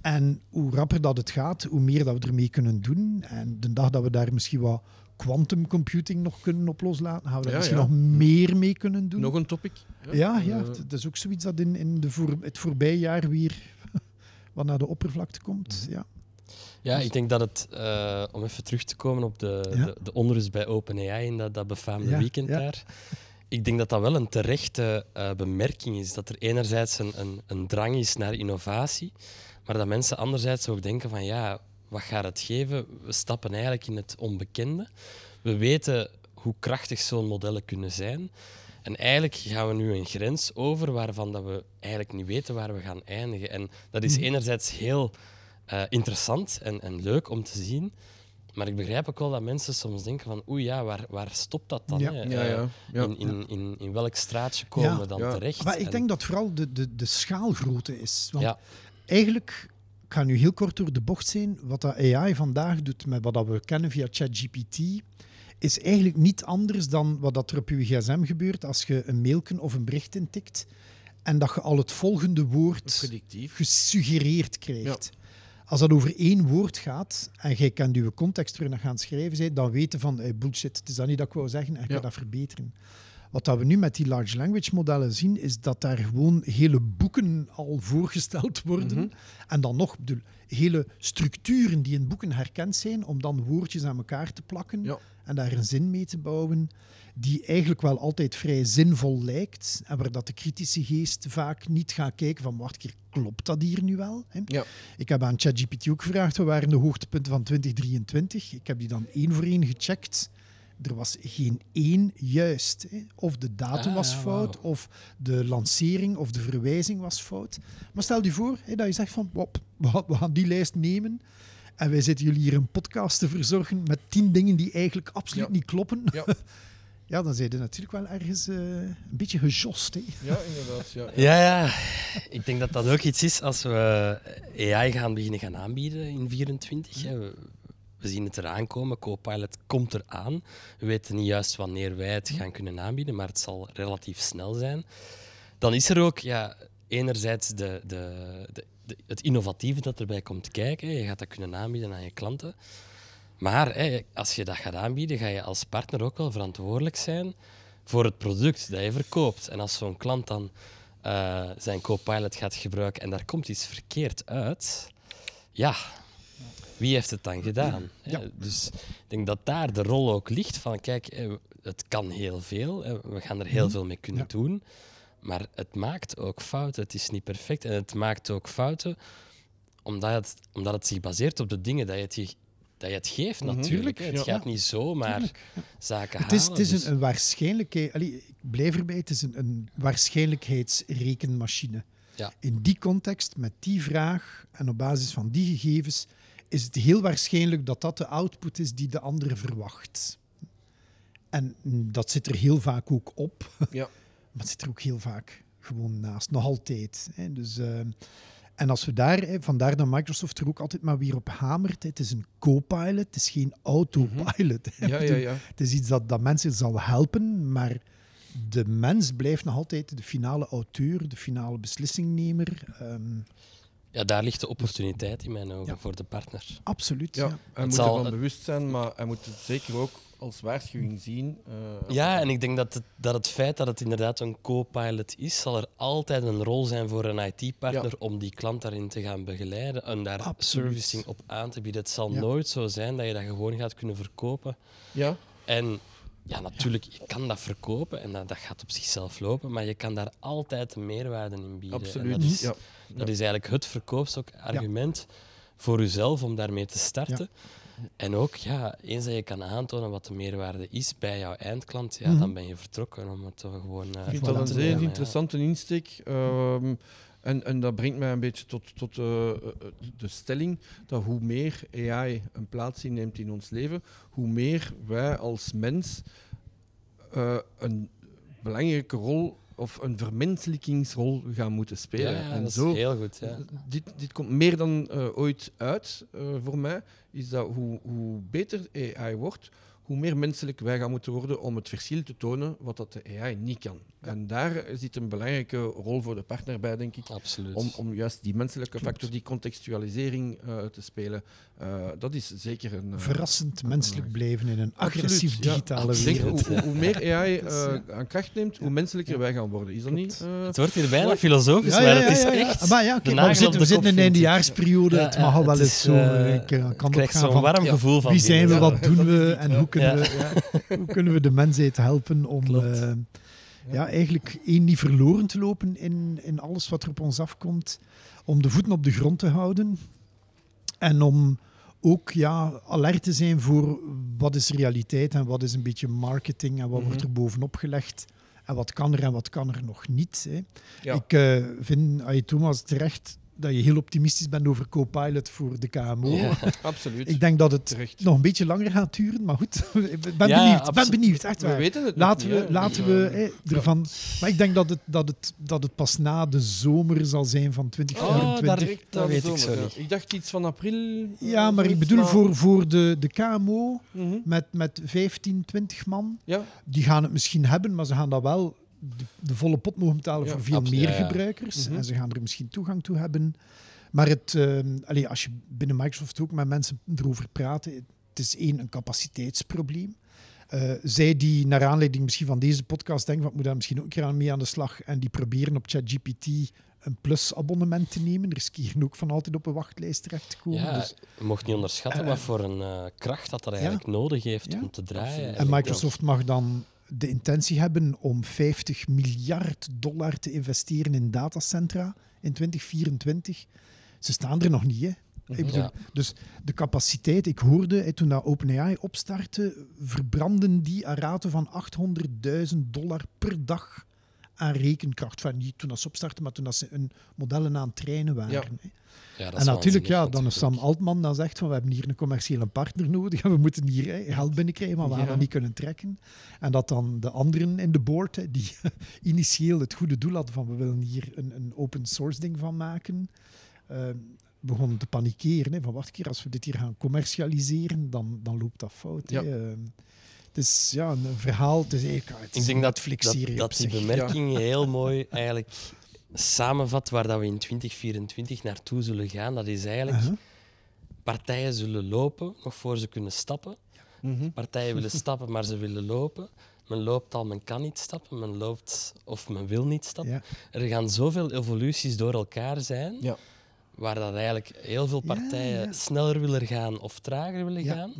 En hoe rapper dat het gaat, hoe meer dat we ermee kunnen doen. En de dag dat we daar misschien wat quantum computing nog kunnen op loslaten, gaan we daar Ja, misschien ja. nog meer mee kunnen doen. Nog een topic. Ja, ja, Eh, dat is ook zoiets dat in, in de voor, het voorbije jaar weer *laughs* wat naar de oppervlakte komt. Mhm. Ja. Ja, ik denk dat het, eh, om even terug te komen op de, Ja. de, de onrust bij OpenAI in dat, dat befaamde Ja, weekend ja. daar. Ik denk dat dat wel een terechte eh, bemerking is. Dat er enerzijds een, een, een drang is naar innovatie, maar dat mensen anderzijds ook denken van ja, wat gaat het geven? We stappen eigenlijk in het onbekende. We weten hoe krachtig zo'n modellen kunnen zijn. En eigenlijk gaan we nu een grens over waarvan dat we eigenlijk niet weten waar we gaan eindigen. En dat is Mhm. enerzijds heel eh, interessant en, en leuk om te zien. Maar ik begrijp ook wel dat mensen soms denken van oei ja, waar, waar stopt dat dan? Ja. Ja, Eh, ja. ja. In, in, in, in welk straatje komen Ja. we dan Ja. terecht? Maar ik En- denk dat vooral de, de, de schaalgrootte is. Want Ja. Eigenlijk, ik ga nu heel kort door de bocht zijn, wat dat AI vandaag doet met wat dat we kennen via ChatGPT, is eigenlijk niet anders dan wat dat er op je gsm gebeurt als je een mailken of een bericht intikt en dat je al het volgende woord Predictief. gesuggereerd krijgt. Als dat over één woord gaat en jij kan je context terug gaan schrijven, dan weten van eh, bullshit, het is dat niet dat ik wou zeggen en Ja. kan dat verbeteren. Wat dat we nu met die large language modellen zien, is dat daar gewoon hele boeken al voorgesteld worden. Mhm. En dan nog bedoel, hele structuren die in boeken herkend zijn, om dan woordjes aan elkaar te plakken Ja. en daar een zin mee te bouwen, die eigenlijk wel altijd vrij zinvol lijkt. En waar dat de kritische geest vaak niet gaat kijken van, wacht, keer, klopt dat hier nu wel? Hè? Ja. Ik heb aan ChatGPT ook gevraagd, wat waren de hoogtepunten van 2023? Ik heb die dan één voor één gecheckt. Er was geen één juist. Hè. Of de datum Ah, was ja, fout, of de lancering of de verwijzing was fout. Maar stel je voor hè, dat je zegt van, wop, we gaan- die lijst nemen en wij zitten jullie hier een podcast te verzorgen met tien dingen die eigenlijk absoluut Ja. niet kloppen. Ja. *laughs* Ja, dan zijn je natuurlijk wel ergens eh, een beetje gejost. Hè. ja, inderdaad. Ja, Ja, ja. Ik denk dat dat ook iets is als we AI gaan beginnen gaan aanbieden in 24. We, zien het eraan komen. Copilot komt eraan. We weten niet juist wanneer wij het gaan kunnen aanbieden, maar het zal relatief snel zijn. Dan is er ook ja, enerzijds de, de, de, het innovatieve dat erbij komt kijken. Je gaat dat kunnen aanbieden aan je klanten. Maar als je dat gaat aanbieden, ga je als partner ook wel verantwoordelijk zijn voor het product dat je verkoopt. En als zo'n klant dan eh, zijn Copilot gaat gebruiken en daar komt iets verkeerd uit, ja, wie heeft het dan gedaan? Ja. Dus ik denk dat daar de rol ook ligt van, kijk, eh, het kan heel veel, we gaan er heel veel mee kunnen Ja. doen, maar het maakt ook fouten, het is niet perfect en het maakt ook fouten omdat het, omdat het zich baseert op de dingen dat je het, dat je het geeft Mhm. natuurlijk. Het Ja. gaat niet zomaar zaken Het is, halen. het is dus- een, een waarschijnlijkheid. allee, ik blijf erbij, het is een, een waarschijnlijkheidsrekenmachine. Ja. In die context, met die vraag en op basis van die gegevens, is het heel waarschijnlijk dat dat de output is die de andere verwacht. En dat zit er heel vaak ook op, Ja. *laughs* maar het zit er ook heel vaak gewoon naast, nog altijd. Hè. Dus, eh, en als we daar, hè, vandaar dat Microsoft er ook altijd maar weer op hamert, hè, het is een co-pilot, het is geen autopilot. hè. Ja, ja, ja. Het is iets dat, dat mensen zal helpen, maar de mens blijft nog altijd de finale auteur, de finale beslissingnemer. Ehm, Ja, daar ligt de opportuniteit in mijn ogen Ja. voor de partner. absoluut. Ja, Ja. hij Het moet zal- ervan bewust zijn, maar hij moet het zeker ook als waarschuwing zien. eh, Ja, en ik denk dat het, dat het feit dat het inderdaad een co-pilot is, zal er altijd een rol zijn voor een IT-partner Ja. om die klant daarin te gaan begeleiden en daar Absoluut. servicing op aan te bieden. Het zal Ja. nooit zo zijn dat je dat gewoon gaat kunnen verkopen. ja, En ja, natuurlijk, je kan dat verkopen en dat, dat gaat op zichzelf lopen, maar je kan daar altijd meerwaarde in bieden. En absoluut. dat is, Ja. dat is eigenlijk het verkoopsargument voor jezelf om daarmee te starten. En ook, ja, eens dat je kan aantonen wat de meerwaarde is bij jouw eindklant, ja, Mhm. dan ben je vertrokken om het gewoon eh, Ik vind dat een zeer ja. interessante insteek. Ehm, en, en dat brengt mij een beetje tot, tot eh, eh, de stelling dat hoe meer AI een plaats inneemt in ons leven, hoe meer wij als mens eh, een belangrijke rol of een vermenselijkingsrol gaan moeten spelen. Ja, ja, en dat zo, is heel goed. Ja. dit, dit komt meer dan ooit uit voor mij, is dat hoe, hoe beter AI wordt, hoe meer menselijk wij gaan moeten worden om het verschil te tonen wat dat de AI niet kan. En daar zit een belangrijke rol voor de partner bij, denk ik. Absoluut. Om, om juist die menselijke factor, die contextualisering eh, te spelen. Eh, dat is zeker een... eh, Verrassend menselijk blijven in een agressief digitale wereld. hoe, hoe- hoe meer *laughs* AI aan kracht neemt, hoe menselijker Ja. wij gaan worden. Is dat niet? het wordt hier bijna filosofisch, Ja, maar ja, het ja, is ja, ja. echt... Maar ja, kijk, maar we zitten, we zitten in een eindejaarsperiode. Ja, het mag al wel eens zo. ik kan krijg gaan zo'n van warm gevoel van wie zijn we, wat doen we en hoe kunnen, Ja. we, ja, hoe kunnen we de mensheid helpen om eh, ja, eigenlijk één niet verloren te lopen in, in alles wat er op ons afkomt. Om de voeten op de grond te houden. En om ook ja, alert te zijn voor wat is realiteit en wat is een beetje marketing en wat wordt Mhm. er bovenop gelegd. En wat kan er en wat kan er nog niet. Hè. Ik eh, vind, Thomas, terecht dat je heel optimistisch bent over Copilot voor de KMO. Ja. *laughs* Absoluut. Ik denk dat het Terecht. nog een beetje langer gaat duren, maar goed. *laughs* Ik ben Ja, benieuwd, ben benieuwd, echt We waar. weten het Laten niet, we, laten we eh, ervan... Maar ik denk dat het, dat, het, dat het pas na de zomer zal zijn van Oh, 2024. daar- direct dat weet ik zo. Ik dacht iets van april. ja, maar ik bedoel voor, voor de, de KMO Mhm. met, met 15, 20 man, Ja, die gaan het misschien hebben, maar ze gaan dat wel de, de volle pot mogen betalen Ja, voor veel absoluut, meer ja, gebruikers. Mhm. En ze gaan er misschien toegang toe hebben. Maar het, ehm, als je binnen Microsoft ook met mensen erover praat, het is één, een capaciteitsprobleem. Eh, zij die naar aanleiding misschien van deze podcast denken, van, ik moet daar misschien ook een keer aan mee aan de slag, en die proberen op ChatGPT een plus-abonnement te nemen, riskeren ook van altijd op een wachtlijst terecht te komen. Ja, Dus, je mocht niet onderschatten Eh, wat voor een eh, kracht dat dat eigenlijk nodig heeft om te draaien. En. Microsoft mag dan de intentie hebben om 50 miljard dollar te investeren in datacentra in 2024. Ze staan er nog niet, hè? Ik bedoel, Ja. Dus de capaciteit, ik hoorde hè, toen dat OpenAI opstartte, verbranden die een rate van 800.000 dollar per dag aan rekenkracht. Van niet toen dat ze opstarten, maar toen dat ze hun modellen aan het trainen waren. Ja. hè. Ja, dat En natuurlijk, ja, dan is Sam. Altman dan zegt van we hebben hier een commerciële partner nodig en we moeten hier hè, geld binnenkrijgen, maar we gaan Ja. dat niet kunnen trekken. En dat dan de anderen in de board, hè, die *laughs* initieel het goede doel hadden van we willen hier een, een open source ding van maken, eh, begonnen te panikeren. Hè, van wacht een keer, als we dit hier gaan commercialiseren, dan, dan loopt dat fout. Ja. Hè. Eh, het is ja, een verhaal, het is het is Ik denk dat, dat, dat die bemerking heel mooi eigenlijk samenvat waar dat we in 2024 naartoe zullen gaan. Dat is eigenlijk, Aha. partijen zullen lopen nog voor ze kunnen stappen. Mhm. Partijen willen *laughs* stappen, maar ze willen lopen. Men loopt al, men kan niet stappen. Men loopt of men wil niet stappen. Ja. Er gaan zoveel evoluties door elkaar zijn, Ja. waar dat eigenlijk heel veel partijen ja. sneller willen gaan of trager willen Ja. gaan.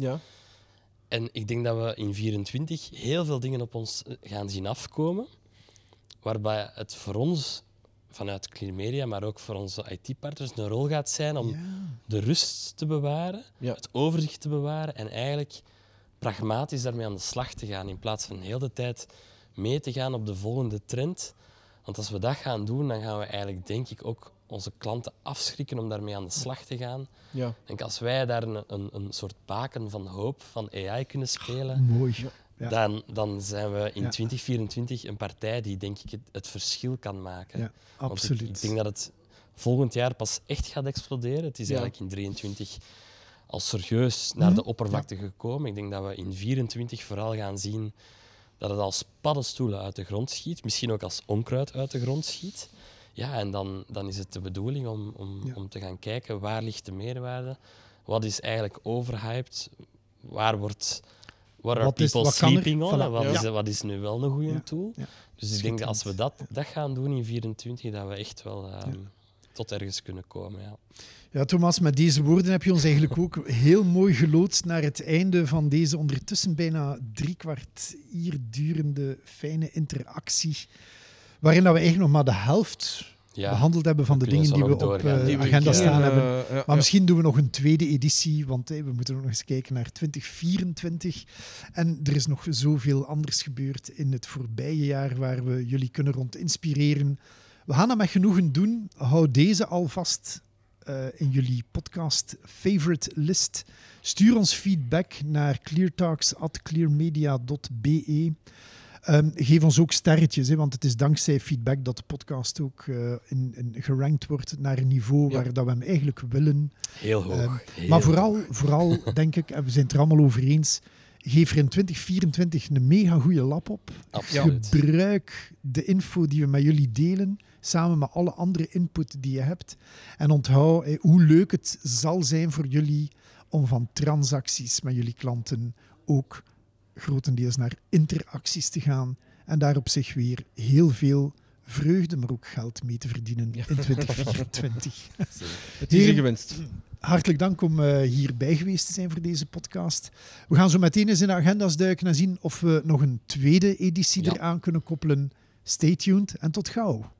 En ik denk dat we in 24 heel veel dingen op ons eh, gaan zien afkomen, waarbij het voor ons vanuit Clear Media, maar ook voor onze IT-partners, een rol gaat zijn om Ja. de rust te bewaren, Ja. het overzicht te bewaren en eigenlijk pragmatisch daarmee aan de slag te gaan, in plaats van heel de tijd mee te gaan op de volgende trend. Want als we dat gaan doen, dan gaan we eigenlijk, denk ik, ook onze klanten afschrikken om daarmee aan de slag te gaan. Ja. Ik denk als wij daar een, een, een soort baken van hoop van AI kunnen spelen, Mooi. Ja. dan, dan zijn we in Ja. 2024 een partij die denk ik het, het verschil kan maken. Ja, ik- absoluut. Ik, denk dat het volgend jaar pas echt gaat exploderen. Het is Ja. eigenlijk in 23 al serieus naar de Mhm. oppervlakte gekomen. Ik denk dat we in 24 vooral gaan zien dat het als paddenstoelen uit de grond schiet, misschien ook als onkruid uit de grond schiet. Ja, en dan, dan is het de bedoeling om, om, Ja. om te gaan kijken waar ligt de meerwaarde, wat is eigenlijk overhyped, waar wordt what are is- people sleeping on Voilà. en wat, Ja. is, wat is nu wel een goede Ja. tool. Dus ik denk dat als we dat, dat gaan doen in 24, dat we echt wel ehm, tot ergens kunnen komen. Ja. Ja, Thomas, met deze woorden heb je ons eigenlijk ook heel mooi geloodst naar het einde van deze ondertussen bijna drie kwart uur durende fijne interactie. Waarin dat we eigenlijk nog maar de helft Ja. behandeld hebben van de dingen die we op doorgaan. eh, Die agenda staan Eh, hebben. ja, Maar ja. misschien doen we nog een tweede editie, want hey, we moeten ook nog eens kijken naar 2024. En er is nog zoveel anders gebeurd in het voorbije jaar waar we jullie kunnen rond inspireren. We gaan dat met genoegen doen. Hou deze alvast eh, in jullie podcast favorite list. Stuur ons feedback naar cleartalks.clearmedia.be. Ehm, geef ons ook sterretjes, hè, want het is dankzij feedback dat de podcast ook eh, in, in gerankt wordt naar een niveau Ja. waar dat we hem eigenlijk willen. Heel hoog. Ehm, heel maar hoog. vooral, vooral *laughs* denk ik, en we zijn het er allemaal over eens, geef er in 2024 een mega goede lap op. Absoluut. Gebruik de info die we met jullie delen, samen met alle andere input die je hebt. En onthoud eh, hoe leuk het zal zijn voor jullie om van transacties met jullie klanten ook grotendeels naar interacties te gaan. En daar op zich weer heel veel vreugde, maar ook geld mee te verdienen in 2024. *laughs* Het is je gewenst. Hartelijk dank om eh, hierbij geweest te zijn voor deze podcast. We gaan zo meteen eens in de agenda's duiken en zien of we nog een tweede editie Ja. eraan kunnen koppelen. Stay tuned en tot gauw.